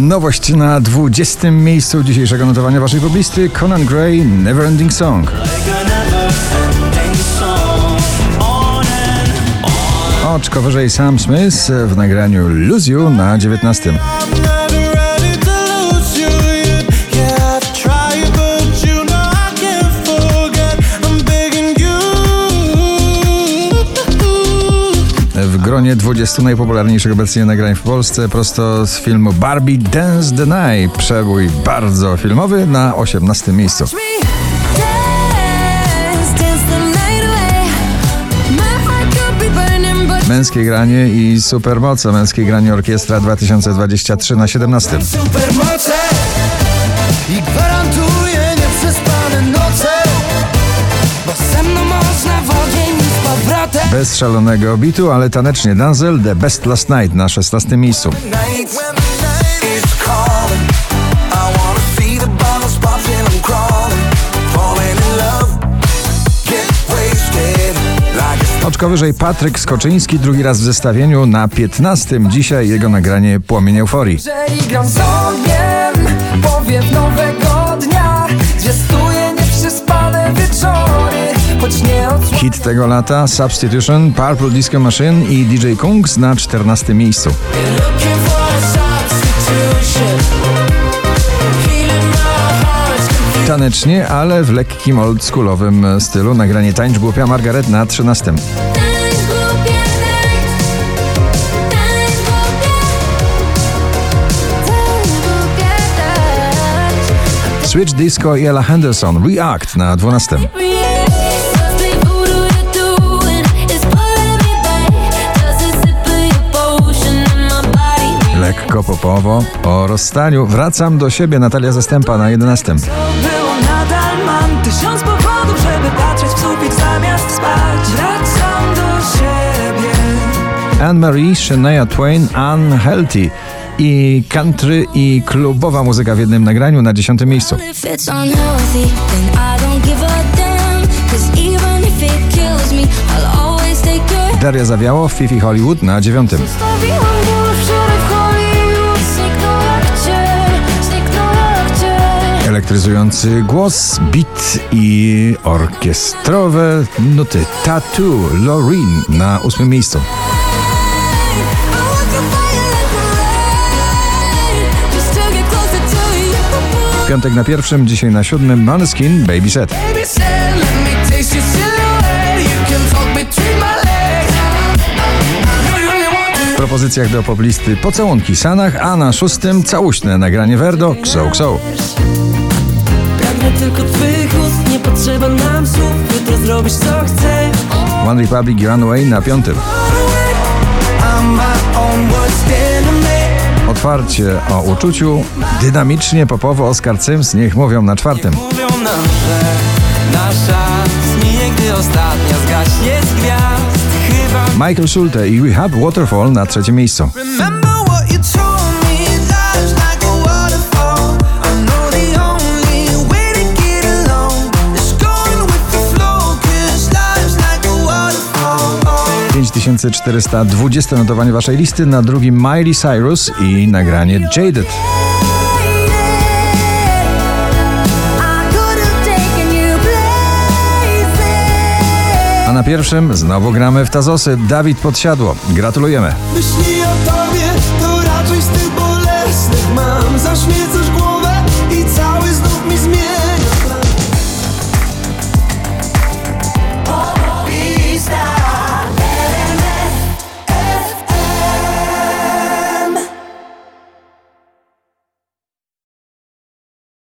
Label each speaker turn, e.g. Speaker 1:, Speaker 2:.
Speaker 1: Nowość na 20. miejscu dzisiejszego notowania waszej poblisty Conan Gray Neverending Song. Oczko wyżej Sam Smith w nagraniu Lose You na 19. gronie 20 najpopularniejszych obecnie nagrań w Polsce prosto z filmu Barbie Dance the Night. Przebój bardzo filmowy na 18 miejscu. Męskie granie i supermoce. Męskie granie orkiestra 2023 na 17.
Speaker 2: Supermoce i gwarantuję
Speaker 1: Bez szalonego bitu, ale tanecznie Danzel The Best Last Night na 16 miejscu. Oczko wyżej Patryk Skoczyński drugi raz w zestawieniu na 15. Dzisiaj jego nagranie Płomień Euforii.
Speaker 3: Jeżeli gram z ogniem, powiew nowego
Speaker 1: tego lata Substitution, Purple Disco Machine i DJ Kungs na 14 miejscu. Tanecznie, ale w lekkim oldschoolowym stylu nagranie Tańcz Głupia Margaret na 13. Switch Disco i Ella Henderson React na 12. Lekko popowo o rozstaniu. Wracam do siebie. Natalia Zastępa na 11.
Speaker 3: To było nadal mam tysiąc powodów, żeby patrzeć w sufit zamiast spać. Wracam do siebie.
Speaker 1: Anne-Marie, Shania Twain, Unhealthy i country i klubowa muzyka w jednym nagraniu na 10 miejscu.
Speaker 4: If it's unhealthy, then I don't
Speaker 1: Elektryzujący głos, beat i orkiestrowe nuty. Tattoo, Loreen na 8 miejscu. Piątek na pierwszym, dzisiaj na siódmym Maneskin, Baby Set. W propozycjach do poblisty pocałunki Sanach, a na szóstym całuśne nagranie Verdo, Kso Kso.
Speaker 3: Pragnę tylko twych ust, nie potrzeba nam słów Jutro zrobisz co chcę
Speaker 1: One Republic Runway na piątym. Otwarcie o uczuciu, dynamicznie popowo Oscar Sims, niech mówią na czwartym.
Speaker 5: Mówią nam, że nasza zminie, gdy ostatnia zgaśnie z gwiazd
Speaker 1: Michael Schulte i Rehab Waterfall na trzecim miejscu. 6420 notowanie waszej listy, na drugim Miley Cyrus i nagranie Jaded. A na pierwszym znowu gramy w Tazosy. Dawid Podsiadło. Gratulujemy.
Speaker 2: Myśli o tobie, to raczej z tych bolesnych mam. Zaśmiecasz głowę.